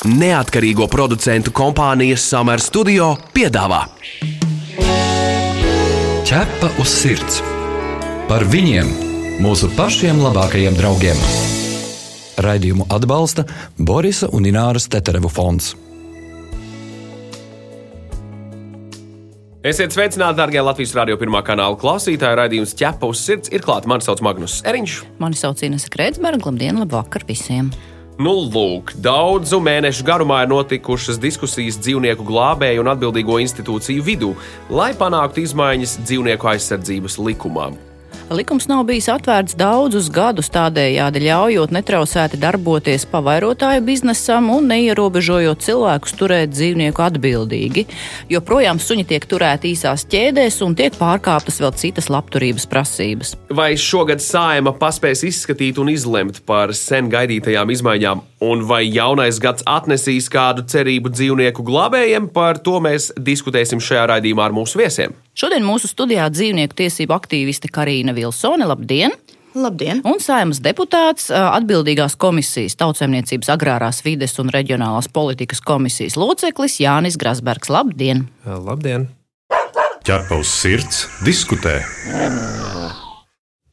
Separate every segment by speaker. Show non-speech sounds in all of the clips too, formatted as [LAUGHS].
Speaker 1: Neatkarīgo producentu kompānijas Summer Studio piedāvā
Speaker 2: Ķepa uz sirds par viņiem, mūsu pašiem labākajiem draugiem. Raidījumu atbalsta Borisa un Ināras Teterevu fonds.
Speaker 1: Esiet sveicināti, darbie Latvijas Rādio pirmā kanāla klausītāji. Radījums ķepa uz sirds ir klāts. Mani sauc Magnus Eriņš.
Speaker 3: Mani sauc Ines Kreitsberga. Labdien, labvakar visiem!
Speaker 1: Nu, lūk, daudzu mēnešu garumā ir notikušas diskusijas dzīvnieku glābēju un atbildīgo institūciju vidū, lai panāktu izmaiņas dzīvnieku aizsardzības likumā.
Speaker 3: Likums nav bijis atvērts daudzus gadus, tādējādi ļaujot netrausēti darboties pavairotāju biznesam un neierobežojot cilvēkus turēt dzīvnieku atbildīgi. Joprojām suņi tiek turēti īsās ķēdēs un tiek pārkāptas vēl citas labturības prasības.
Speaker 1: Vai šogad sājuma paspēs izskatīt un izlemt par sen gaidītajām izmaiņām, un vai jaunais gads atnesīs kādu cerību dzīvnieku glābējiem, par to mēs diskutēsim šajā raidījumā ar mūsu viesiem.
Speaker 3: Šodien mūsu studijā dzīvnieku tiesību aktīviste Karina Vilsone. Labdien!
Speaker 4: Labdien!
Speaker 3: Un saimnes deputāts, atbildīgās komisijas, tautsēmniecības, agrārās vides un reģionālās politikas komisijas loceklis Jānis Grasbergs. Labdien!
Speaker 5: Labdien!
Speaker 6: Ķerpa uz sirds, diskutē!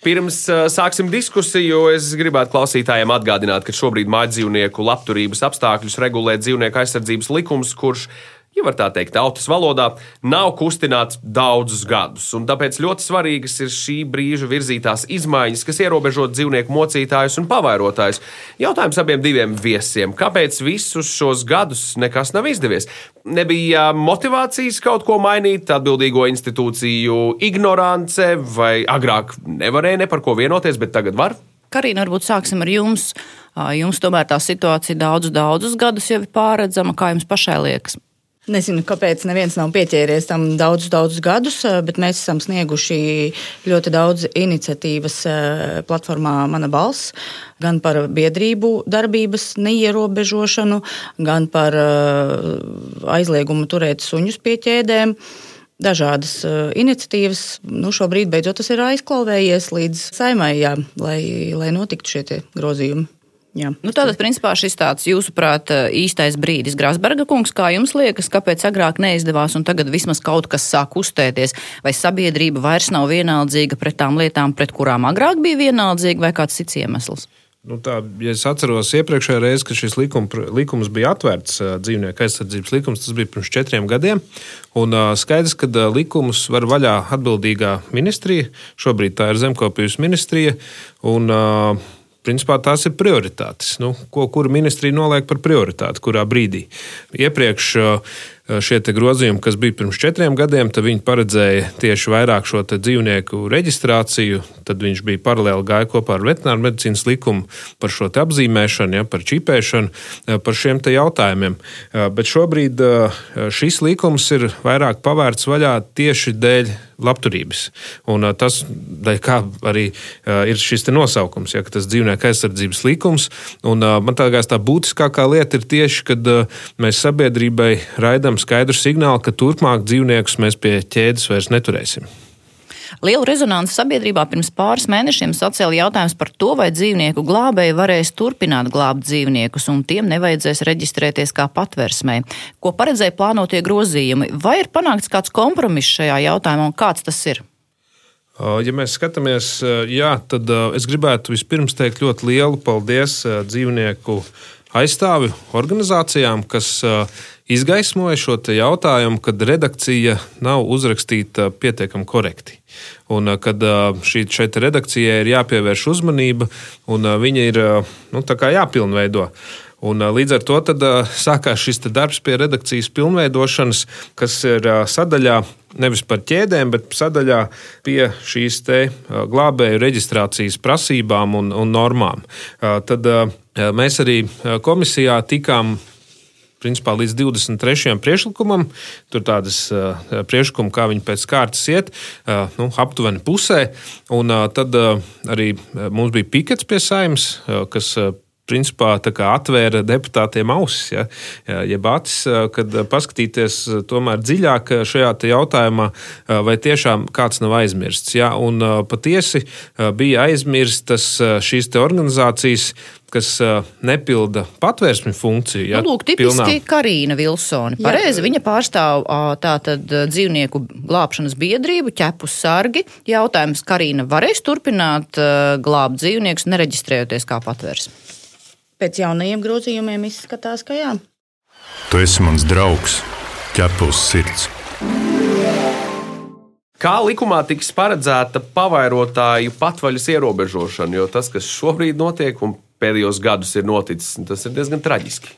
Speaker 1: Pirms sāksim diskusiju, es gribētu klausītājiem atgādināt, ka šobrīd mājdzīvnieku labturības apstākļus regulē dzīvnieku aizsardzības likums, kurš ja var tā teikt, tautas valodā, nav kustināts daudzus gadus. Un tāpēc ļoti svarīgas ir šī brīža virzītās izmaiņas, kas ierobežo dzīvnieku mocītājus un pavairotājus. Jautājums abiem diviem viesiem, kāpēc visus šos gadus nekas nav izdevies? Nebija motivācijas kaut ko mainīt, atbildīgo institūciju ignorance, vai agrāk nevarēja ne par ko vienoties, bet tagad var?
Speaker 3: Karina, varbūt sāksim ar jums. Jums tomēr tā situācija daudzus, daudzus gadus jau ir pārredzama. Kā jums pašai liekas?
Speaker 4: Nezinu, kāpēc neviens nav pieķēries tam daudzus, daudzus gadus, bet mēs esam snieguši ļoti daudz iniciatīvas platformā Mana balss. Gan par biedrību darbības neierobežošanu, gan par aizliegumu turēt suņus pie ķēdēm dažādas iniciatīvas. Nu, šobrīd beidzot tas ir aizklāvējies līdz saimai, jā, lai, lai notiktu šie grozījumi.
Speaker 3: Jā. Nu, tātad, principā, šis tāds, jūsuprāt, īstais brīdis, Grāsberga kungs, kā jums liekas, kāpēc agrāk neizdevās un tagad vismaz kaut kas sāk uztēties? Vai sabiedrība vairs nav vienaldzīga pret tām lietām, pret kurām agrāk bija vienaldzīga, vai kāds cits iemesls?
Speaker 5: Nu tā, ja es atceros iepriekšējā reizē, kad šis likum, likums bija atvērts, dzīvnieku aizsardzības likums, tas bija pirms četriem gadiem. Un, skaidrs, ka likumus var vaļā atbildīgā ministrija. Šobrīd tā ir zemkopības ministrija. Un, uh, Principā tās ir prioritātes. Nu, ko kura ministrija noliek par prioritāti, kurā brīdī. Iepriekš šie grozījumi, kas bija pirms četriem gadiem, tad viņi paredzēja tieši vairāk šo dzīvnieku reģistrāciju. Tad viņš bija paralēli gāja kopā ar veterināru medicīnas likumu par šo apzīmēšanu, ja, par čipēšanu, par šiem jautājumiem. Bet šobrīd šis likums ir vairāk pavērts vaļā tieši dēļ labturības. Un tas, kā arī ir šis nosaukums, ja tas dzīvnieku aizsardzības likums. Un man liekas, tā būtiskākā lieta ir tieši, kad mēs sabiedrībai raidām skaidru signālu, ka turpmāk dzīvniekus mēs pie ķēdes vairs neturēsim.
Speaker 3: Lielu rezonanci sabiedrībā pirms pāris mēnešiem sacēla jautājums par to, vai dzīvnieku glābēji varēs turpināt glābt dzīvniekus un tiem nevajadzēs reģistrēties kā patversmē. Ko paredzēja plānotie grozījumi? Vai ir panākts kāds kompromiss šajā jautājumā un kāds tas ir?
Speaker 5: Ja mēs skatāmies, jā, tad es gribētu vispirms teikt ļoti lielu paldies dzīvnieku aizstāvju organizācijām, kas izgaismoja šo jautājumu, kad redakcija nav uzrakstīta pietiekami korekti. Un kad šī redakcijai ir jāpievērš uzmanība, un viņa ir nu, jāpilnveido. Un, līdz ar to tad, sākās šis darbs pie redakcijas pilnveidošanas, kas ir sadaļā nevis par ķēdēm, bet sadaļā pie šīs glābēju reģistrācijas prasībām un, un normām. Tad mēs arī komisijā tikām principā līdz 23. priekšlikumam. Tur tādas uh, priekšlikumi, kā viņi pēc kārtas iet, uh, nu, aptuveni pusē. Un uh, tad arī mums bija pikets pie saimnes, kas principā atvēra deputātiem ausis, ja, jeb acis, kad paskatīties tomēr dziļāk šajā jautājumā, vai tiešām kāds nav aizmirsts. Ja, un patiesi bija aizmirstas šīs organizācijas, kas nepilda patvērsmi funkciju. Ja,
Speaker 3: nu, lūk, tipiski pilnā. Karina Vilsone. Pareizi, viņa pārstāv tātad dzīvnieku glābšanas biedrību, ķepus sargi. Jautājums, Karina varēs turpināt glābt dzīvniekus, nereģistrējoties kā patvērsmi?
Speaker 4: Pēc jaunajiem grozījumiem izskatās, ka jā.
Speaker 6: Tu esi mans draugs, ķepus sirds.
Speaker 1: Kā likumā tiks paredzēta pavairotāju patvaļas ierobežošana, jo tas, kas šobrīd notiek un pēdējos gadus ir noticis, tas ir diezgan traģiski.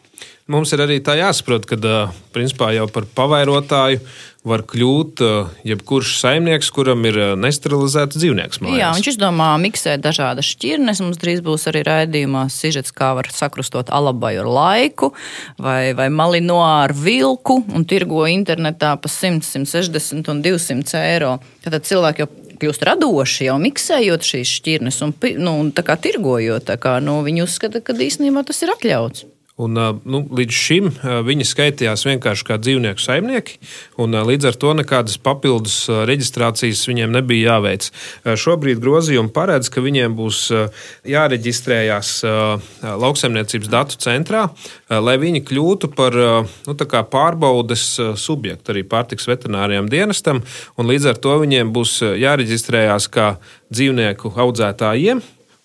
Speaker 5: Mums ir arī tā jāsaprot, ka principā jau par pavairotāju var kļūt jebkurš saimnieks, kuram ir nesterilizēts dzīvnieks. Mājās.
Speaker 3: Jā, viņš izdomā miksēt dažādas šķirnes. Mums drīz būs arī raidījumā sižets, kā var sakrustot alabaju ar laiku vai, vai malino ar vilku un tirgo internetā pa 100, 160 un 200 eiro. Tad cilvēki jau kļūst radoši, jau miksējot šīs šķirnes un, nu, tirgojot. Kā, nu, viņi uzskata, ka īstenībā tas ir atļauts.
Speaker 5: Un, nu, līdz šim viņi skaitījās vienkārši kā dzīvnieku saimnieki, un līdz ar to nekādas papildus reģistrācijas viņiem nebija jāveic. Šobrīd grozījumi paredz, ka viņiem būs jāreģistrējās lauksaimniecības datu centrā, lai viņi kļūtu par nu, pārbaudes subjektu arī pārtiks veterinārijam dienestam, un līdz ar to viņiem būs jāreģistrējās kā dzīvnieku audzētājiem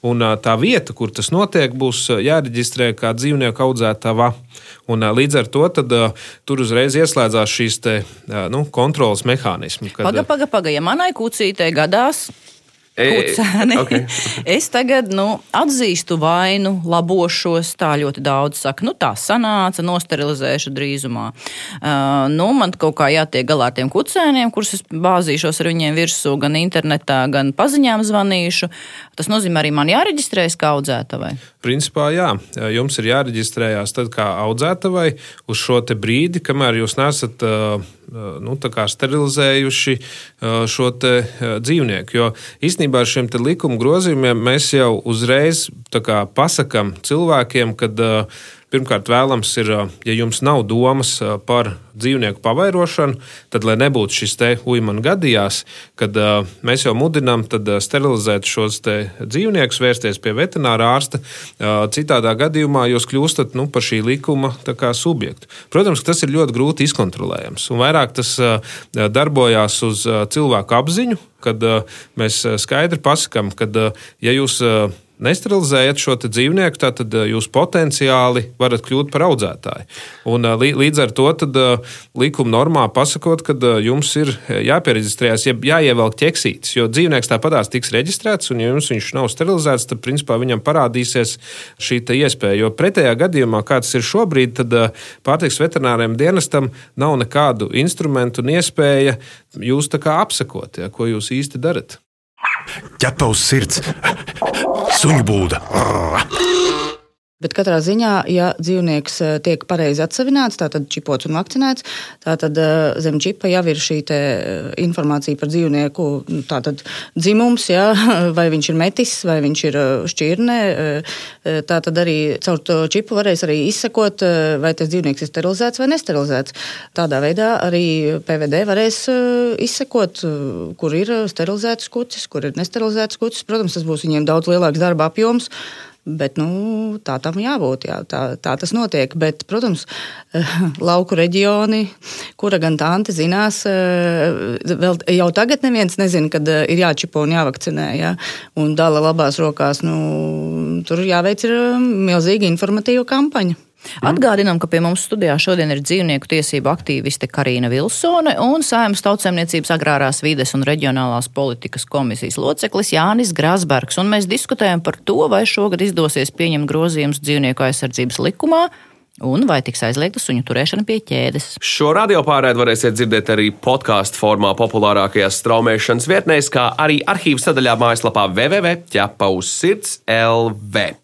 Speaker 5: Un tā vieta, kur tas notiek, būs jāreģistrē kā dzīvnieku audzētava. Un, līdz ar to tad, tur uzreiz ieslēdzās šīs te, nu, kontrolas mehānismi.
Speaker 3: Kad... Pagaid, pagaid, pagaid. Ja manai kucītei gadās Kucēni. Okay. [LAUGHS] es tagad nu, atzīstu vainu, labošos. Tā ļoti daudz saka, nu tā sanāca, nosterilizēšu drīzumā. Uh, nu, man kaut kā jātiek galā ar tiem kucēniem, kurus es bāzīšos ar viņiem virsū, gan internetā, gan paziņām zvanīšu. Tas nozīmē arī man jāreģistrējas kā audzētavai.
Speaker 5: Principā jā, jums ir jāreģistrējās tad kā audzētavai uz šo brīdi, kamēr jūs nesat. Uh, nu, sterilizējuši šo dzīvnieku. Jo īstenībā ar šiem likuma grozījumiem mēs jau uzreiz pasakām cilvēkiem, ka Pirmkārt, vēlams ir, ja jums nav domas par dzīvnieku pavairošanu, tad, lai nebūtu šis te uimans gadījās, kad mēs jau mudinām sterilizēt šos dzīvniekus, vērsties pie veterinārā ārsta. Citādā gadījumā jūs kļūstat nu, par šī likuma subjektu. Protams, tas ir ļoti grūti izkontrolējams, un vairāk tas darbojās uz cilvēku apziņu, kad mēs skaidri pasakām, ka ja jūs nesterilizējat šo dzīvnieku, tad eh, jūs potenciāli varat kļūt par audzētāju. Un, eh, līdz ar to tad, eh, likuma normā pasakot, ka jums ir jāpiereģistrējas, ja jāievelk ķeksītis, jo dzīvnieks tāpatās tiks reģistrēts, un ja jums viņš nav sterilizēts, tad principā viņam parādīsies šī iespēja. Jo pretējā gadījumā, kāds ir šobrīd, tad pārtiks veterināriem dienestam nav nekādu instrumentu un iespēja jūs apsekot, ja, ko jūs īsti darat.
Speaker 6: Ķepa uz sirds, suņu būda.
Speaker 4: Bet katrā ziņā, ja dzīvnieks eh, tiek pareizi atsevināts, tātad čipots un vakcinēts, tad eh, zem čipa jau ir šī eh, informācija par dzīvnieku nu, dzimums, jā, [LAUGHS] vai viņš ir metis, vai viņš ir šķirne. Tātad arī caur to čipu varēs arī izsekot, vai tas dzīvnieks ir sterilizēts vai nesterilizēts. Tādā veidā arī PVD varēs izsekot, kur ir sterilizēts kucis, kur ir nesterilizēts kucis. Protams, tas būs viņiem daudz lielāks darba apjoms. Bet, nu, tā tam jābūt. Jā, tā, tā tas notiek. Bet, protams, lauku reģioni, kura gan tā ante zinās, eh, vēl jau tagad neviens nezina, kad eh, ir jāčipo un jāvakcinē. Jā, un dala labās rokās. Nu, tur jāveic ir eh, milzīga informatīva kampaņa.
Speaker 3: Mm. Atgādinām, ka pie mums studijā šodien ir dzīvnieku tiesību aktīviste Karina Vilsone un Saimas tautsēmniecības agrārās vides un reģionālās politikas komisijas loceklis Jānis Grāsbergs. Un mēs diskutējam par to, vai šogad izdosies pieņemt grozījumus dzīvnieku aizsardzības likumā. Un vai tiks aizliegta suņu turēšana pie ķēdes?
Speaker 1: Šo radio pārēdi varēsiet dzirdēt arī podkāstu formā, populārākajās straumēšanas vietnēs, kā arī arhīvu sadaļā mājaslapā www.ķepauzsirds LV.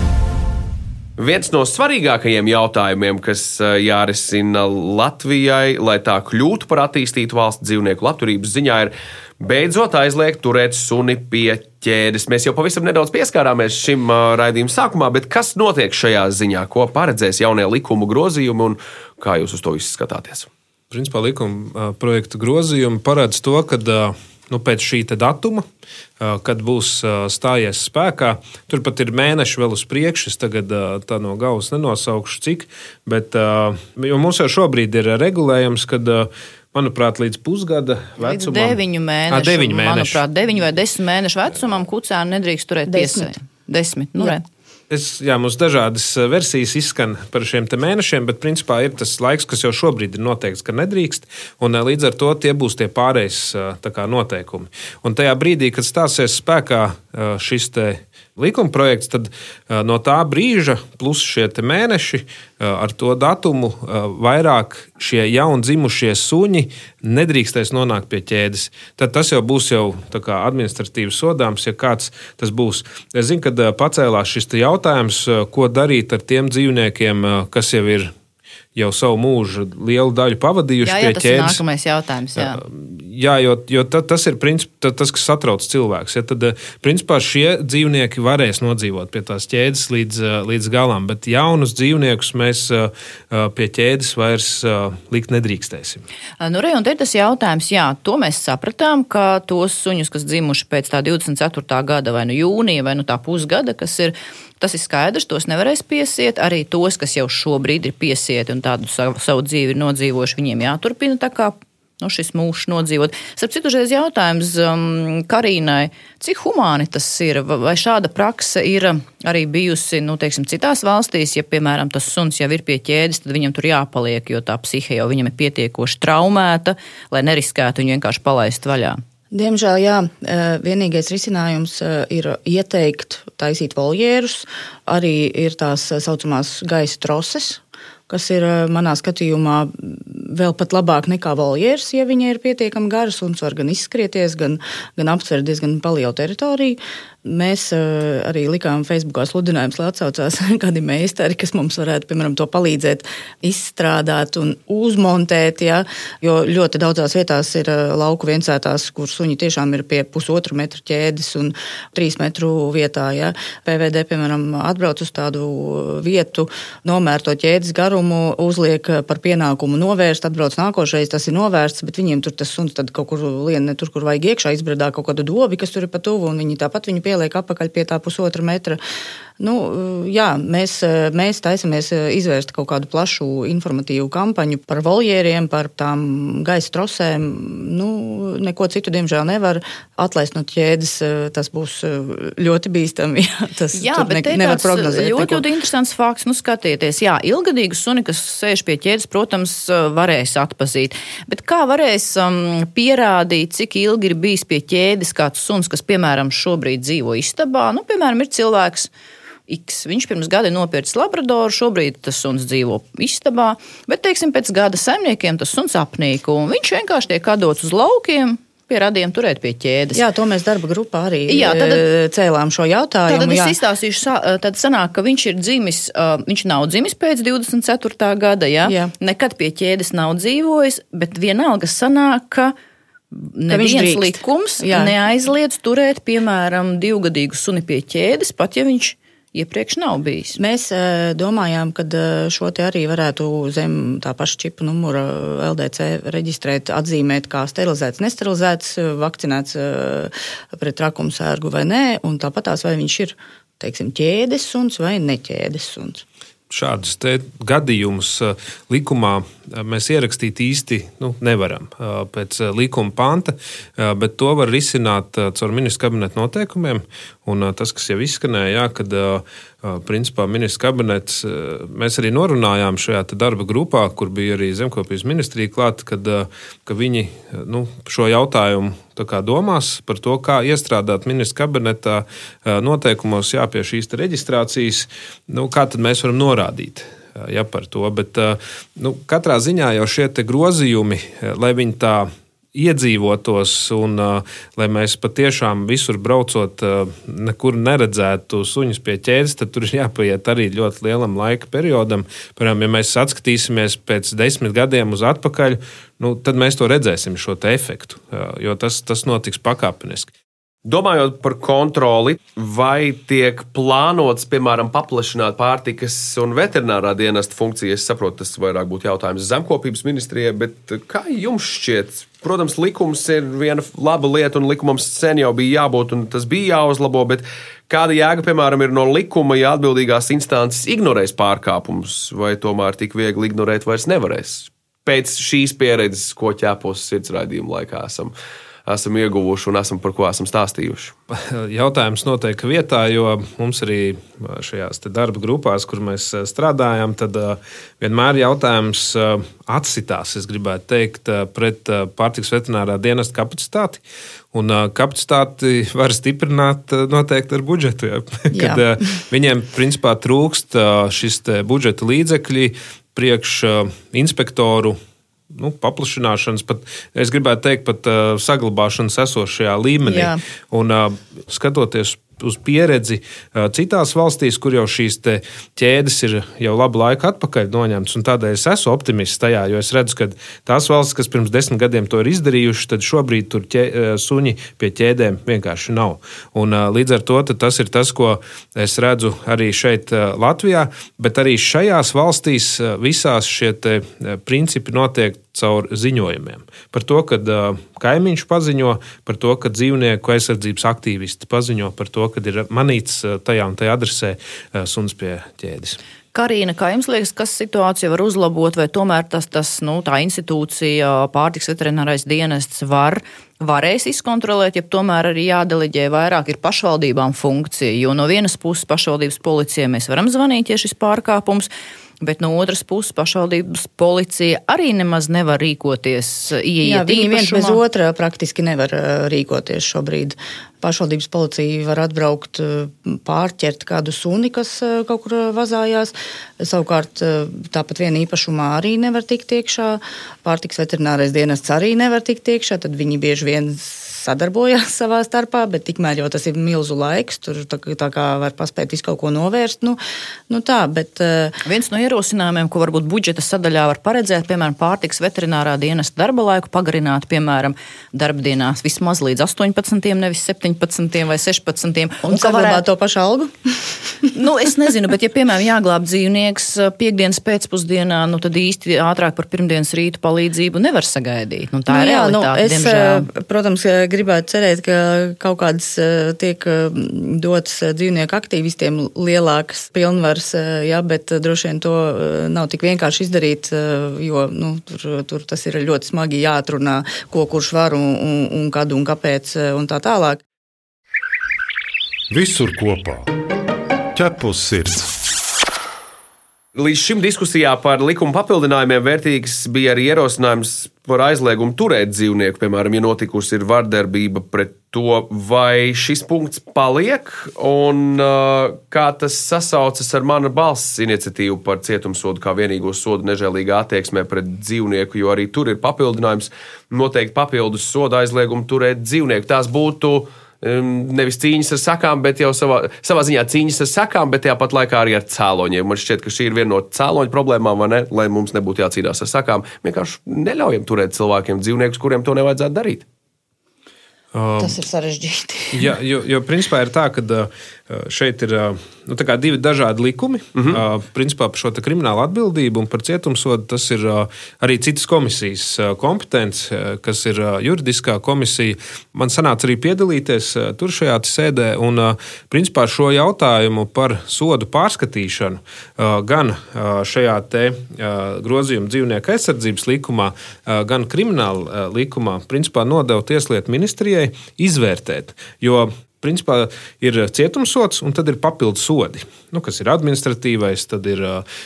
Speaker 1: Viens no svarīgākajiem jautājumiem, kas jārisina Latvijai, lai tā kļūtu par attīstītu valsts dzīvnieku labturības ziņā, ir beidzot aizliegt turēt suni pie ķēdes. Mēs jau pavisam nedaudz pieskārāmies šim raidījuma sākumā, bet kas notiek šajā ziņā, ko paredzēs jaunie likumu grozījumi un kā jūs uz to visu skatāties?
Speaker 5: Principā likuma projekta grozījumi paredz to, ka uh, nu, pēc šī datuma, kad būs stājies spēkā. Turpat ir mēneši vēl uz priekšu. Es tagad tā no galvas nenosaukšu, cik. Bet, mums jau šobrīd ir regulējums, kad manuprāt, līdz pusgada vecumam.
Speaker 3: Līdz deviņu mēnešu.
Speaker 5: À, deviņu mēnešu.
Speaker 3: Manuprāt, deviņu vai desmit mēnešu vecumam kucēnu nedrīkst turēt
Speaker 4: Desmit.
Speaker 3: piesai. Desmit. Nu,
Speaker 4: Jā.
Speaker 3: re.
Speaker 5: Es, jā, mums dažādas eh, versijas izskan par šiem mēnešiem, bet principā ir tas laiks, kas jau šobrīd ir noteikts, ka nedrīkst. Un, eh, līdz ar to tie būs tie pārējais eh, kā, noteikumi. Un tajā brīdī, kad stāsies spēkā šis te likuma projekts, tad no tā brīža, plus šie mēneši, ar to datumu vairāk šie jauni dzimušie suņi nedrīkstēs nonākt pie ķēdes. Tad tas jau būs jau administratīvi sodāms, ja kāds tas būs. Es zinu, ka eh, pacēlās šis jautājums, ko darīt ar tiem dzīvniekiem, kas jau ir jau savu mūžu lielu daļu pavadījuši
Speaker 3: Jā, jā,
Speaker 5: pie
Speaker 3: tas ir
Speaker 5: ķēdes.
Speaker 3: nākamais jautājums. Jā.
Speaker 5: Jā, jo, jo ta, tas ir princip, ta, tas, kas satrauc cilvēks. Ja, tad, eh, principā, šie dzīvnieki varēs nodzīvot pie tās ķēdes līdz, eh, līdz galam, bet jaunus dzīvniekus mēs pie ķēdes vairs likt nedrīkstēsim.
Speaker 3: Nu, re, un te ir tas jautājums, jā, to mēs sapratām, ka tos suņus, kas dzimuši pēc tā 24. gada vai nu jūnija vai nu tā pusgada, kas ir. Tas ir skaidrs, tos nevarēs piesiet. Arī tos, kas jau šobrīd ir piesieti un tādu savu, savu dzīvi ir nodzīvojuši, viņiem jāturpina tā kā nu, šis mūžs nodzīvot. Starp citu, reiz jautājums um, Karīnai, cik humāni tas ir? Va- Vai šāda prakse ir arī bijusi nu, teiksim, citās valstīs? Ja, piemēram, tas suns jau ir pie ķēdes, tad viņam tur jāpaliek, jo tā psihe jau viņam ir pietiekoši traumēta, lai neriskētu viņu vienkārši palaist vaļā.
Speaker 4: Diemžēl, jā, eh, vienīgais risinājums eh, ir ieteikt taisīt voljērus. Arī ir tās tā saucamās gaisa troses, kas ir manā skatījumā vēl pat labāk nekā voljērs, ja viņa ir pietiekami gara. Suns var gan izskrieties, gan, gan aptvert diezgan lielu teritoriju. Mēs uh, arī likām Facebookā sludinājumus, lai atsaucās [LAUGHS] kādi meistari, kas mums varētu, piemēram, to palīdzēt izstrādāt un uzmontēt. Ja? Jo ļoti daudzās vietās ir uh, lauku viencētās, kur suņi tiešām ir pie pusotra metra ķēdes un trīs metru vietā. Ja? PVD, piemēram, atbrauc uz tādu vietu, nomēr to ķēdes garumu, uzliek par pienākumu novērst, atbrauc nākošais, tas ir novērsts, bet viņiem tur tas suns kaut kur lien ne tur, kur vajag iekšā, izbradā kaut kādu dobi, kas tur ir pa tuvu, un viņi tāpat viņu pieliek apakaļ pie tā pusotra metra. Nu, jā, mēs, mēs taisamies izvērst kaut kādu plašu informatīvu kampaņu par voljēriem, par tām gaisa trosēm. Nu, neko citu, diemžēl, nevar atlaist no ķēdes. Tas būs ļoti bīstami. [LAUGHS] Jā, tas
Speaker 3: Jā, bet
Speaker 4: ne, nevar prognozēt.
Speaker 3: ļoti,
Speaker 4: neko.
Speaker 3: ļoti interesants fakts. Nu, skatieties, jā, ilgadīgi suni, kas sēž pie ķēdes, protams, varēs atpazīt. Bet kā varēs um, pierādīt, cik ilgi ir bijis pie ķēdes kāds suns, kas, piemēram, šobrīd dzīvo istabā? Nu, piemēram, ir cilvēks. X. Viņš pirms gada ir nopircis labradoru, šobrīd tas suns dzīvo istabā, bet, teiksim, pēc gada saimniekiem tas suns apnīk, viņš vienkārši tiek atdots uz laukiem. Pie radiem turēt pie ķēdes.
Speaker 4: Jā, to mēs darba grupā arī
Speaker 3: Jā,
Speaker 4: jā,
Speaker 3: tad-
Speaker 4: tad, cēlām šo jautājumu.
Speaker 3: Tad
Speaker 4: jā.
Speaker 3: es izstāstīšu, sa- tad sanāk, ka viņš ir dzimis, uh, viņš nav dzimis pēc 24. gada, ja?
Speaker 4: Jā.
Speaker 3: nekad pie ķēdes nav dzīvojis, bet vienalga sanāk, ka neviens likums
Speaker 4: Jā.
Speaker 3: neaizliedz turēt, piemēram, divgadīgu suni pie ķēdes, pat ja viņš iepriekš nav bijis.
Speaker 4: Mēs eh, domājām, ka eh, šo te arī varētu zem tā paša čipa numura LDC reģistrēt, atzīmēt kā sterilizēts, nesterilizēts, eh, vakcinēts eh, pret rakumu sērgu vai nē, un tāpat tās vai viņš ir, teiksim, ķēdes suns vai neķēdes suns.
Speaker 5: Šādus gadījumus likumā mēs ierakstīt īsti nu, nevaram uh, pēc uh, likuma panta, bet to var risināt caur ministru kabineta noteikumiem. Un tas, kas jau izskanēja, jā, kad principā ministrs kabinets, mēs arī norunājām šajā darba grupā, kur bija arī zemkopības ministrija klāta, kad ka viņi nu, šo jautājumu domās par to, kā iestrādāt ministra kabinetā noteikumos jā, pie šīs reģistrācijas, nu, kā mēs varam norādīt ja, par to. Bet nu, katrā ziņā jau šie grozījumi, lai viņi tā iedzīvotos, un lai mēs patiešām visur braucot, nekur neredzētu suņus pie ķēdes, tad tur ir jāpaiet arī ļoti lielam laika periodam. Piemēram, ja mēs atskatīsimies pēc desmit gadiem uz atpakaļ, nu, tad mēs to redzēsim, šo efektu, jo tas, tas notiks pakāpeniski.
Speaker 1: Domājot par kontroli, vai tiek plānots, piemēram, paplašināt pārtikas un veterinārā dienesta funkcijas, es saprotu, tas vairāk būtu jautājums zemkopības ministrijai, bet kā jums šķiet? Protams, likums ir viena laba lieta, un likumam sen jau bija jābūt, un tas bija jāuzlabo, bet kāda jēga, piemēram, ir no likuma, ja atbildīgās instances ignorēs pārkāpumus, vai tomēr tik viegli ignorēt vairs nevarēs? Pēc šīs pieredzes, ko ķēpos sirdsraidījuma laikā esam esam ieguvuši un esam par ko esam stāstījuši. [LAUGHS]
Speaker 5: Jautājums noteikti vietā, jo mums arī šajās darba grupās, kur mēs eh, strādājam, tad eh, vienmēr jautājums atsitās, es gribētu teikt, pret pārtiks veterinārā dienesta kapacitāti. Un kapacitāti var stiprināt noteikti ar budžetu. Ja? [LAUGHS] Kad viņiem principā trūkst šis budžeta līdzekļi priekš inspektoru nu, paplašināšanas, pat es gribētu teikt, pat uh, saglabāšanas esošajā līmenī. Jā. Un uh, skatoties uz pieredzi citās valstīs, kur jau šīs ķēdes ir jau labu laiku atpakaļ noņemtas. Tādēļ es esmu optimists tajā, jo es redzu, ka tās valstis, kas pirms desmit gadiem to ir izdarījušas, tad šobrīd tur ķē, suņi pie ķēdēm vienkārši nav. Un, līdz ar to tas ir tas, ko es redzu arī šeit, Latvijā, bet arī šajās valstīs visās šie principi notiek caur ziņojumiem. Par to, ka uh, kaimiņš paziņo, par to, ka dzīvnieku aizsardzības aktīvisti paziņo par to, ka ir manīts tajā un tajā adresē uh, suns pie ķēdes.
Speaker 3: Karina, kā jums liekas, kas situāciju var uzlabot, vai tomēr tas, tas nu, tā institūcija, pārtiks veterinārais dienests var, varēs izkontrolēt, ja tomēr arī jādeleģē vairāk ir pašvaldībām funkcija, jo no vienas puses pašvaldības policijai mēs varam zvanīt, ja šis pārkāpums Bet no otras puses, pašvaldības policija arī nemaz nevar rīkoties.
Speaker 4: Jā, viņi viens bez otra praktiski nevar uh, rīkoties šobrīd. Pašvaldības policija var atbraukt, uh, pārķert kādu suni, kas uh, kaut kur vazājās. Savukārt, tāpat viena īpašumā arī nevar tikt iekšā. Pārtiks veterinārais dienests arī nevar tikt iekšā. Tad viņi bieži vien sadarbojās savā starpā, bet tikmēr jau tas ir milzu laiks. Tur tā, tā kā var paspēt visu kaut ko novērst. Nu, nu tā, bet,
Speaker 3: uh, Viens no ierosinājumiem, ko varbūt budžeta sadaļā var paredzēt, piemēram, pārtiks veterinārā dienas darba laiku pagarināt, piemēram, darbdienās vismaz līdz 18, nevis 17 vai 16.
Speaker 4: Un, un saglabāt varētu... to pašu algu?
Speaker 3: Nu, es nezinu, bet, ja, piemēram, jāglāb dzīvnieks eh, piekdienas pēcpusdienā, nu, tad īsti ātrāk par pirmdienas rītu palīdzību nevar sagaidīt. Nu, tā nu, ir jā, realitāte, nu, es, diemžēl.
Speaker 4: Eh, protams, gribētu cerēt, ka kaut kādas eh, tiek dotas dzīvnieku aktīvistiem lielākas pilnvaras, jā, bet droši vien to nav tik vienkārši izdarīt, jo nu, tur, tur tas ir ļoti smagi jāatrunā, ko kurš var un, un, un kad un kāpēc un tā tālāk.
Speaker 6: Visur kopā - ķepus sirds.
Speaker 1: Līdz šim diskusijā par likuma papildinājumiem vērtīgs bija arī ierosinājums par aizliegumu turēt dzīvnieku, piemēram, ja notikusi ir vardarbība pret to, vai šis punkts paliek un uh, kā tas sasaucas ar mana balss iniciatīvu par cietumsodu kā vienīgo sodu nežēlīgā attieksmē pret dzīvnieku, jo arī tur ir papildinājums noteikti papildus soda aizliegumu turēt dzīvnieku. Tās būtu uh, nevis cīņas ar sakām, bet jau savā, savā ziņā cīņas ar sakām, bet tāpat laikā arī ar cēloņiem. Man šķiet, ka šī ir viena no cēloņa problēmām, ne? lai mums nebūtu jācīnās ar sakām. Vienkārši neļaujam turēt cilvēkiem dzīvniekus, kuriem to nevajadzētu darīt.
Speaker 4: Um, Tas ir sarežģīti.
Speaker 5: jā, jo, jo principā ir tā, ka uh, šeit ir nu, divi dažādi likumi. -huh. uh, principā par šo kriminālu atbildību un par cietumsodu tas ir arī citas komisijas kompetence, kas ir juridiskā komisija. Man sanāca arī piedalīties tur šajā sēdē. Un, principā šo jautājumu par sodu pārskatīšanu gan šajā grozījuma dzīvnieku aizsardzības likumā, gan krimināla likumā, principā nodeva Tieslietu ministrijai izvērtēt. Jo principā ir cietumsots un tad ir papildus sodi, nu, kas ir administratīvais, tad ir uh,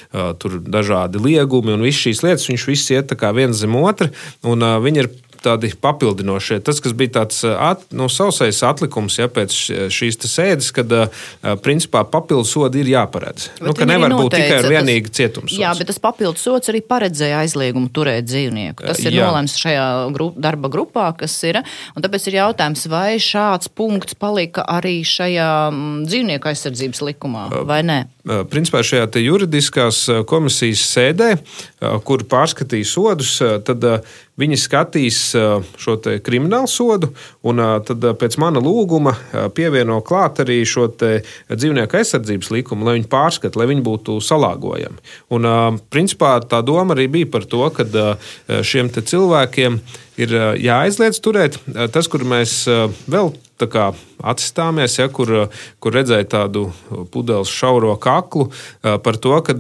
Speaker 5: dažādi liegumi un visas šīs lietas. Viņš viss iet viens zem otra, un uh, viņi ir tādi papildinošie. Tas, kas bija tāds at, nu, sausais atlikums ja, pēc šīs sēdes, kad principā papildus sodi ir jāparedz. Bet nu, ka nevar noteica, būt tikai un vienīgi cietums.
Speaker 3: Jā, bet tas papildus sods arī paredzēja aizliegumu turēt dzīvnieku. Tas ir jā. nolēmts šajā gru, darba grupā, kas ir. Tāpēc ir jautājums, vai šāds punkts palika arī šajā dzīvnieku aizsardzības likumā vai nē?
Speaker 5: Principā šajā juridiskās komisijas sēdē, kur pārskatīja sodus, tad Viņi skatīs šo kriminālu sodu, un tad pēc mana lūguma pievieno klāt arī šo dzīvnieku aizsardzības likumu, lai viņi pārskatītu, lai viņi būtu salāgojami. Un, principā tā doma arī bija par to, ka šiem cilvēkiem ir jāaizliedz turēt tas, kur mēs vēl atstāmies, ja, kur, kur redzēja tādu pudeles šauro kaklu par to, ka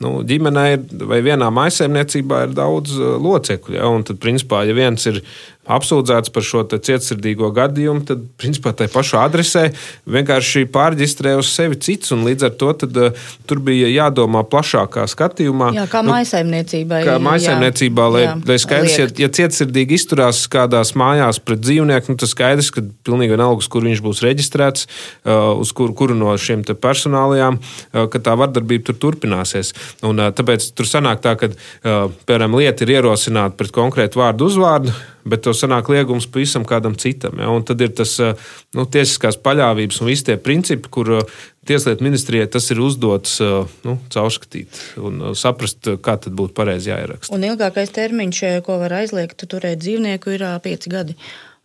Speaker 5: nu, ģimenē vai vienā maisaimniecībā ir daudz locekļu. Ja, tad, principā, ja viens ir apsūdzēts par šo cietsirdīgo gadījumu, tad, principā, tai pašā adresē vienkārši pārģistrē uz sevi cits. Līdz ar to tad, uh, tur bija jādomā plašākā skatījumā.
Speaker 4: Jā, kā
Speaker 5: nu,
Speaker 4: maisaimniecībai.
Speaker 5: Kā maisaimniecībā, lai, jā, lai skaidrs, ja, ja cietsirdīgi izturās kādās mājās pret dzīvnieku, nu, tas skaidrs, ka pilnīgi vienalga, kur viņš būs reģistrēts, uh, uz kuru, kuru no šiem personālajām, uh, ka tā vardarbība tur turpināsies. Un, tāpēc tur sanāk tā, ka, piemēram, lieta ir ierosināta pret konkrētu vārdu uzvārdu bet to sanāk liegums pavisam kādam citam. Ja? Un tad ir tas eh, nu, tiesiskās paļāvības un visi tie principi, kur eh, Tieslietu ministrijai tas ir uzdots eh, nu, caurskatīt un saprast, kā tad būtu pareizi jāieraksta.
Speaker 4: Un ilgākais termiņš, ko var aizliegt turēt dzīvnieku, ir pieci gadi.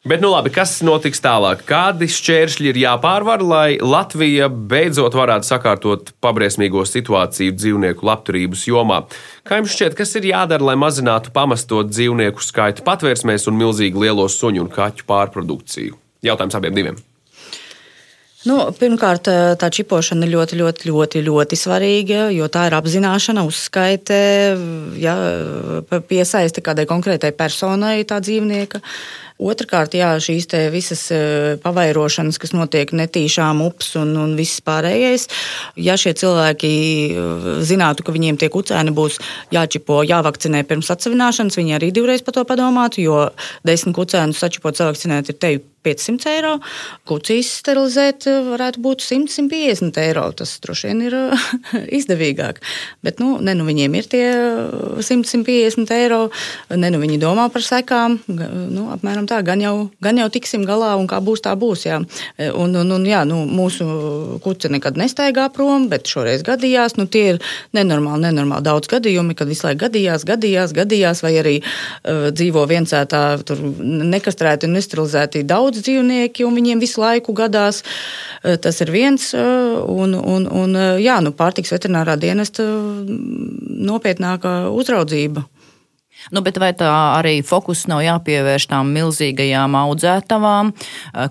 Speaker 1: Bet, nu labi, kas notiks tālāk? Kādi šķēršļi ir jāpārvar, lai Latvija beidzot varētu sakārtot pabriesmīgo situāciju dzīvnieku labturības jomā? Kā jums šķiet, kas ir jādara, lai mazinātu pamestot dzīvnieku skaitu patvērsmēs un milzīgi lielo suņu un kaķu pārprodukciju? Jautājums abiem diviem.
Speaker 4: Nu, pirmkārt, tā čipošana ir ļoti, ļoti, ļoti, ļoti svarīga, jo tā ir apzināšana, uzskaite, ja, piesaisti kādai konkrētai personai, tā dzīvnieka. Otrakārt, jā, šīs visas e, pavairošanas, kas notiek netīšām, ups un, un viss pārējais. Ja šie cilvēki e, zinātu, ka viņiem tie kucēni būs jāčipo, jāvakcinē pirms atsevināšanas, viņi arī divreiz par to padomātu, jo desmit kucēnus sačipot, savakcinēt ir teju 500 eiro. Kucīs sterilizēt varētu būt 100-150 eiro. Tas droši vien ir [LAUGHS] izdevīgāk. Bet nu, ne nu viņiem ir tie 100-150 eiro, ne nu viņi domā par sekām. Nu, apmēram tā, gan jau, gan jau tiksim galā, un kā būs, tā būs. Jā. Un, un, un, jā, nu, mūsu kuce nekad nestaigā prom, bet šoreiz gadījās. Nu, tie ir nenormāli, nenormāli daudz gadījumi, kad visu laiku gadījās, gadījās, gadījās vai arī uh, dzīvo viensētā, tur nekastrēti un nesterilizēti daudz dzīvnieki, un viņiem visu laiku gadās. Eh, tas ir viens, eh, un, un, un jā, nu, pārtiks veterinārā dienesta nopietnāka uzraudzība.
Speaker 3: Nu, bet vai tā arī fokus nav jāpievērš tām milzīgajām audzētavām,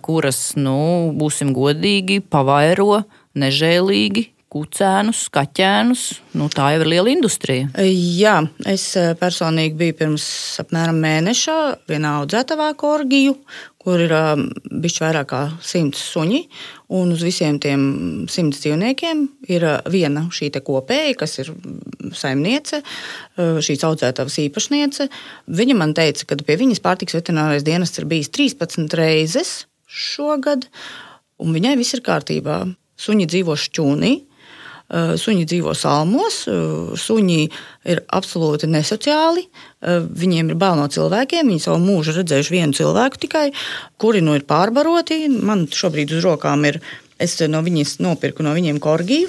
Speaker 3: kuras, nu, būsim godīgi, pavairo nežēlīgi, kucēnus, kaķēnus. Nu, tā jau ir liela industrija.
Speaker 4: Jā, es personīgi biju pirms apmēram mēneša vienā audzētavā Korgiju, kur ir bijuši vairāk kā simts suņi. Un uz visiem tiem simts dzīvniekiem ir viena šī kopēja, kas ir saimniece, šīs audzētavas īpašniece. Viņa man teica, ka pie viņas pārtiks veterinārais dienests ir bijis 13 reizes šogad, un viņai viss ir kārtībā. Suņi dzīvo šķūnī, Eh, suņi dzīvo salmos, eh, suņi ir absolūti nesociāli. Eh, viņiem ir bail no cilvēkiem. Viņi savu mūžu redzējuši vienu cilvēku tikai, kuri nu ir pārbaroti. Man šobrīd uz rokām ir. Es no viņas nopirku no viņiem korģiju.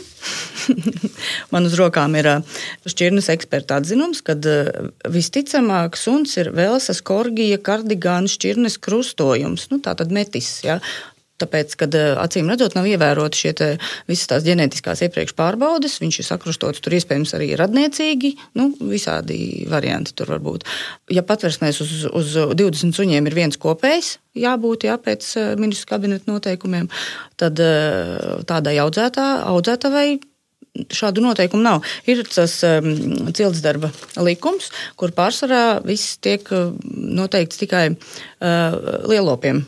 Speaker 4: [LAUGHS] Man uz rokām ir šķirnes eksperta atzinums, ka visticamāk suns ir Velsas korģija kardigāna šķirnes krustojums. Nu, tā tad metis. Ja? Tāpēc, kad eh, acīm redzot, nav ievēroti šie visas tās ģenētiskās iepriekš pārbaudes, viņš ir sakrustots, tur iespējams arī radniecīgi, nu, visādi varianti tur var būt. Ja patversmēs uz, uz 20 suņiem ir viens kopējs, jābūt jā, pēc eh, ministru kabineta noteikumiem, tad eh, tādai audzētā, audzētavai šādu noteikumu nav. Ir tas um, cilts darba likums, kur pārsvarā viss tiek noteikts tikai uh, lielopiem.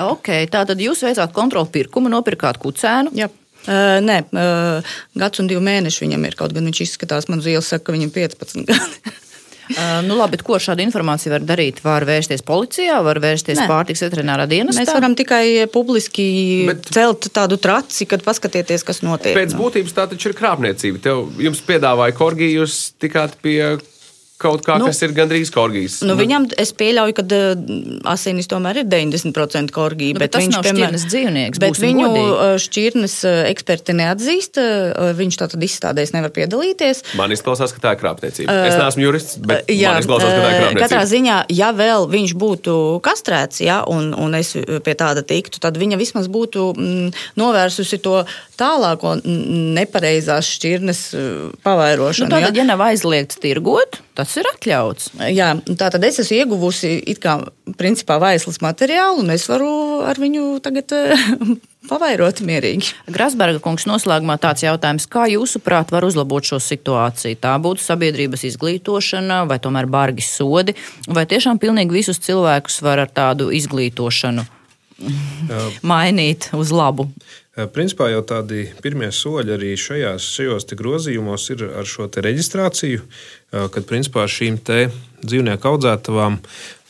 Speaker 3: Ok, tātad jūs veicāt kontrolu pirkumu, nopirkāt kucēnu.
Speaker 4: Jā. Uh, nē, uh, gads un divi mēneši viņam ir. Kaut gan viņš izskatās, man ielas saka, ka viņam ir 15 gadi. [LAUGHS]
Speaker 3: Uh, nu, labi, ko šādu informāciju var darīt? Var vērsties policijā, var vērsties
Speaker 4: Nē.
Speaker 3: pārtiks veterinārā dienestā.
Speaker 4: Mēs varam tikai publiski
Speaker 1: Bet-
Speaker 4: celt tādu traci, kad paskatieties, kas notiek.
Speaker 1: Pēc būtības tā taču ir krāpniecība. Tev, jums piedāvāja korgiju, jūs tikāt pie kaut kā,
Speaker 4: Nu,
Speaker 1: kas ir gandrīz korgijas.
Speaker 4: Nu, viņam es pieļauju, ka uh, asinis tomēr ir 90% korgija.
Speaker 3: Nu, bet tas nav šķirnes dzīvnieks,
Speaker 4: Bet viņu
Speaker 3: godīgi.
Speaker 4: uh, šķirnes uh, eksperti neatzīst. uh, Viņš tātad izstādēs nevar piedalīties.
Speaker 1: Man izklausās, ka tā ir krāpniecība. Es neesmu jurists, bet
Speaker 4: Uh, Jā,
Speaker 1: man izklausās, ka tā ir
Speaker 4: uh,
Speaker 1: krāpniecība.
Speaker 4: katrā ziņā, ja vēl viņš būtu kastrēts, ja, un, un es pie tāda tiktu, tad viņa vismaz būtu mm, novērsusi to tālāko mm, nepareizās šķirnes uh,
Speaker 3: Nu,
Speaker 4: pavairošanu.
Speaker 3: tātad,
Speaker 4: ja.
Speaker 3: ja nav aizliegts tirgot, tas ir atļauts.
Speaker 4: Jā, tā tad es esmu ieguvusi it kā principā vaislas materiālu, un es varu ar viņu tagad eh, [LAUGHS] pavairot mierīgi.
Speaker 3: Grasberga kungs noslēgumā tāds jautājums, kā jūsuprāt var uzlabot šo situāciju? Tā būtu sabiedrības izglītošana vai tomēr bargi sodi, vai tiešām pilnīgi visus cilvēkus var ar tādu izglītošanu [LAUGHS] mainīt uz labu?
Speaker 5: Eh, Principā jau tādi pirmie soļi arī šajās, šajos grozījumos ir ar šo te reģistrāciju, kad principā šīm te dzīvnieku audzētavām,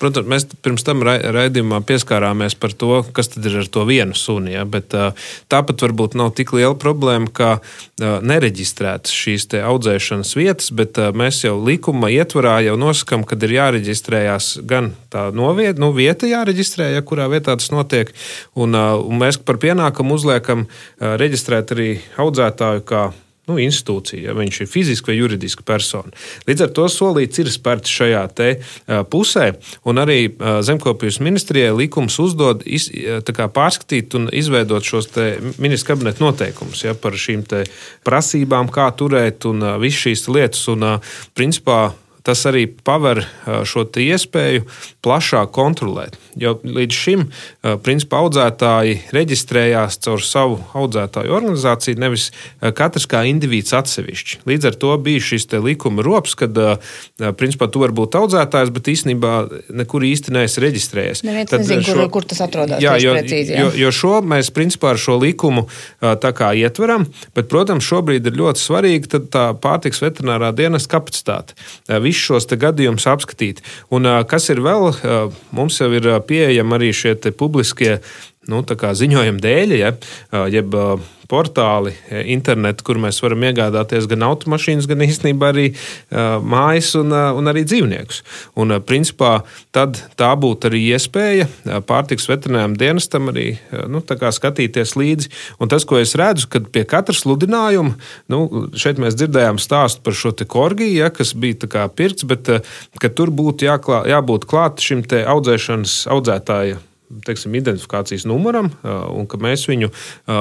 Speaker 5: protams, mēs pirms tam ra- raidījumā pieskārāmies par to, kas tad ir ar to vienu suni, ja, bet eh, tāpat varbūt nav tik liela problēma, kā eh, nereģistrētas šīs audzēšanas vietas, bet eh, mēs jau likuma ietvarā jau nosakam, kad ir jāreģistrējās gan tā novieta, nu, vieta jāreģistrē, ja kurā vietā tas notiek, un, eh, un mēs par pienākumu uzliekam eh, reģistrēt arī audzētāju nu, institūcija, ja viņš ir fiziska vai juridiska persona. Līdz ar to solīts ir spērts šajā te, uh, pusē, un arī uh, Zemkopijas ministrijai likums uzdod iz, kā pārskatīt un izveidot šos ministra kabineta noteikumus ja, par šīm prasībām, kā turēt un uh, visas šīs lietas. Un, uh, principā, Tas arī paver šo iespēju plašāk kontrolēt. Jo līdz šim, principā, audzētāji reģistrējās caur savu audzētāju organizāciju, nevis katrs kā indivīds atsevišķi. Līdz ar to bija šis likuma rops, kad, principā, tu vari būt audzētājs, bet īstenībā nekur īsti neesi reģistrējies.
Speaker 4: Neviens nezin, kur- kur tas atrodas
Speaker 5: Jā, jo,
Speaker 4: precīzi, jā.
Speaker 5: jo, jo šo mēs principā ar šo likumu tā kā ietveram, bet, protams, šobrīd ir ļoti svarīga tā pārtiks veterinārā dienas kapacitāte. Visus šos gadījumus apskatīt. Un kas ir vēl, mums jau ir pieejami arī šie publiskie nu, ziņojuma dēļ, ja, jeb portāli, internetu, kur mēs varam iegādāties gan automašīnas, gan īstenībā arī mājas un, un arī dzīvniekus. Un, principā, tad tā būtu arī iespēja pārtiks veterināram dienestam arī nu, skatīties līdzi. Un tas, ko es redzu, kad pie katra sludinājuma, nu, šeit mēs dzirdējām stāstu par šo korgiju, ja, kas bija pirkts, bet tur būtu jāklā, jābūt klāt šim audzēšanas audzētāja teiksim, identifikācijas numuram, un ka mēs viņu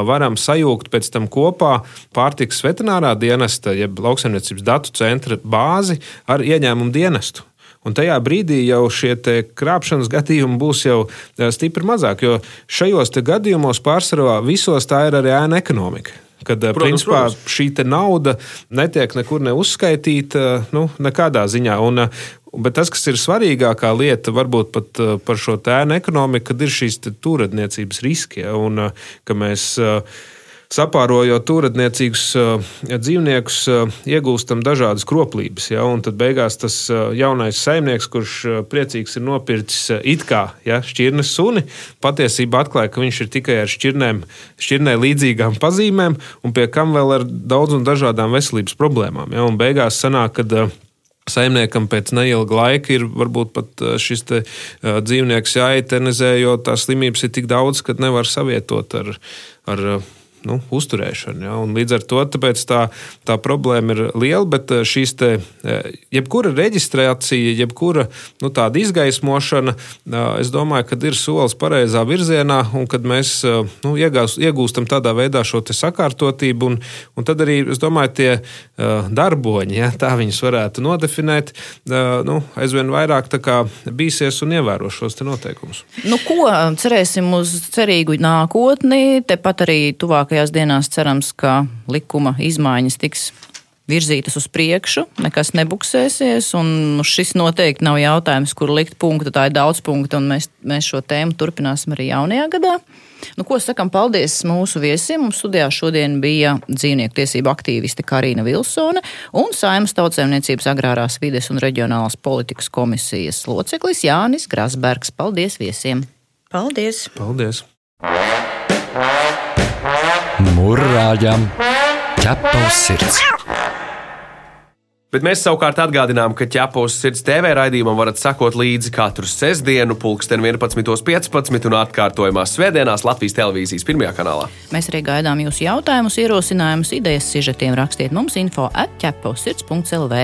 Speaker 5: varam sajaukt pēc tam kopā pārtiks veterinārā dienesta, jeb lauksaimniecības datu centra bāzi ar ieņēmumu dienestu. Un tajā brīdī jau šie krāpšanas [LAUGHS] gadījumi būs jau stipri mazāk, jo šajos gadījumos pārsvarā visos tā ir arī ēna ekonomika. Kad protams, principā,
Speaker 1: protams.
Speaker 5: šī nauda netiek nekur neuzskaitīta, nu, nekādā ziņā. Un, Bet tas, kas ir svarīgākā lieta, varbūt pat uh, par šo tēnu ekonomiku, kad ir šīs turadniecības riski. Ja, un uh, ka mēs uh, sapārojot turadniecīgus dzīvniekus, iegūstam dažādas kroplības. Ja, un tad beigās tas jaunais saimnieks, kurš priecīgs ir nopircis it kā ja, šķirnes suni, patiesībā atklāja, ka viņš ir tikai ar šķirnēm, šķirnē līdzīgām pazīmēm, un pie kam vēl ar daudz un dažādām veselības problēmām. Ja, un beigās sanāk, kad Saimniekam pēc neilga laika ir varbūt pat uh, šis te, uh, dzīvnieks jāetenizē, jo tās slimības ir tik daudz, ka nevar savietot ar, ar uh, nu, uzturēšanu. Ja? Un līdz ar to tā, tā problēma ir liela, bet uh, šīs te, uh, jebkura reģistrācija, jebkura nu, tāda izgaismošana, uh, es domāju, ka ir solis pareizā virzienā, un kad mēs nu, iegūst, iegūstam tādā veidā šo sakārtotību, un, un tad arī, es domāju, tie darboņi, ja, tā viņus varētu nodefinēt, nu, aizvien vairāk kā bīsies un ievēro šos te noteikumus.
Speaker 3: Nu, ko cerēsim uz cerīgu nākotni? Tepat arī tuvākajās dienās cerams, ka likuma izmaiņas tiks virzītas uz priekšu, nekas nebuksēsies. Šis noteikti nav jautājums, kur likt punktu. Tā ir daudz punktu, un mēs, mēs šo tēmu turpināsim arī jaunajā gadā. Nu, ko sakam, paldies mūsu viesiem. Mums studijā šodien bija dzīvnieku tiesību aktīviste Karina Vilsone un Saimas tautsēmniecības agrārās vides un reģionālās politikas komisijas loceklis Jānis Grasbergs. Paldies viesiem!
Speaker 4: Paldies!
Speaker 5: Paldies!
Speaker 2: Murrājam! ķepa uz sirds!
Speaker 1: Bet mēs savukārt atgādinām, ka ķepos sirds TV raidījumam varat sekot līdzi katru sestdienu, pulksten 11.15 un atkārtojumās svētdienās Latvijas televīzijas pirmajā kanālā.
Speaker 3: Mēs arī gaidām jūsu jautājumus, ierosinājumus, idejas, sižetiem. Rakstiet mums info atķeposirds.lv.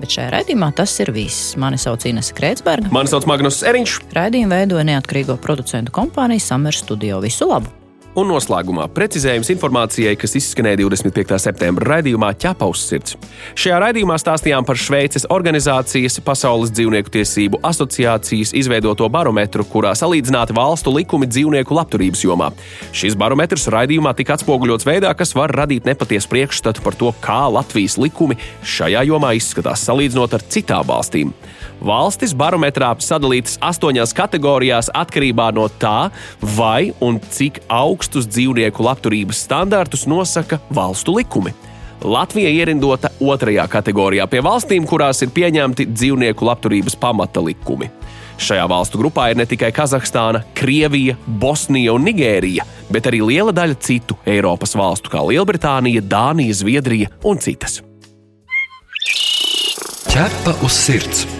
Speaker 3: Bet šajā raidījumā tas ir viss. Mani sauc Ines Kreitsberga.
Speaker 1: Mani sauc Magnus Eriņš.
Speaker 3: Raidījumu veidoja neatkarīgo producentu kompānija Summer Studio. Visu labu!
Speaker 1: Un noslēgumā precizējums informācijai, kas izskanēja 25. septembra raidījumā Ķepaus sirds. Šajā raidījumā stāstījām par Šveices organizācijas Pasaules dzīvnieku tiesību asociācijas izveidoto barometru, kurā salīdzināti valstu likumi dzīvnieku labturības jomā. Šis barometrs raidījumā tika atspoguļots veidā, kas var radīt nepatiesu priekšstatu par to, kā Latvijas likumi šajā jomā izskatās salīdzinot ar citām valstīm. Valstis barometrā sadalītas astoņās kategorijās atkarībā no tā, vai un cik augstus dzīvnieku labturības standartus nosaka valstu likumi. Latvija ierindota otrajā kategorijā pie valstīm, kurās ir pieņemti dzīvnieku labturības pamata likumi. Šajā valstu grupā ir ne tikai Kazahstāna, Krievija, Bosnija un Nigērija, bet arī liela daļa citu Eiropas valstu, kā Lielbritānija, Dānija, Zviedrija un citas.
Speaker 2: Ķepa uz sirds!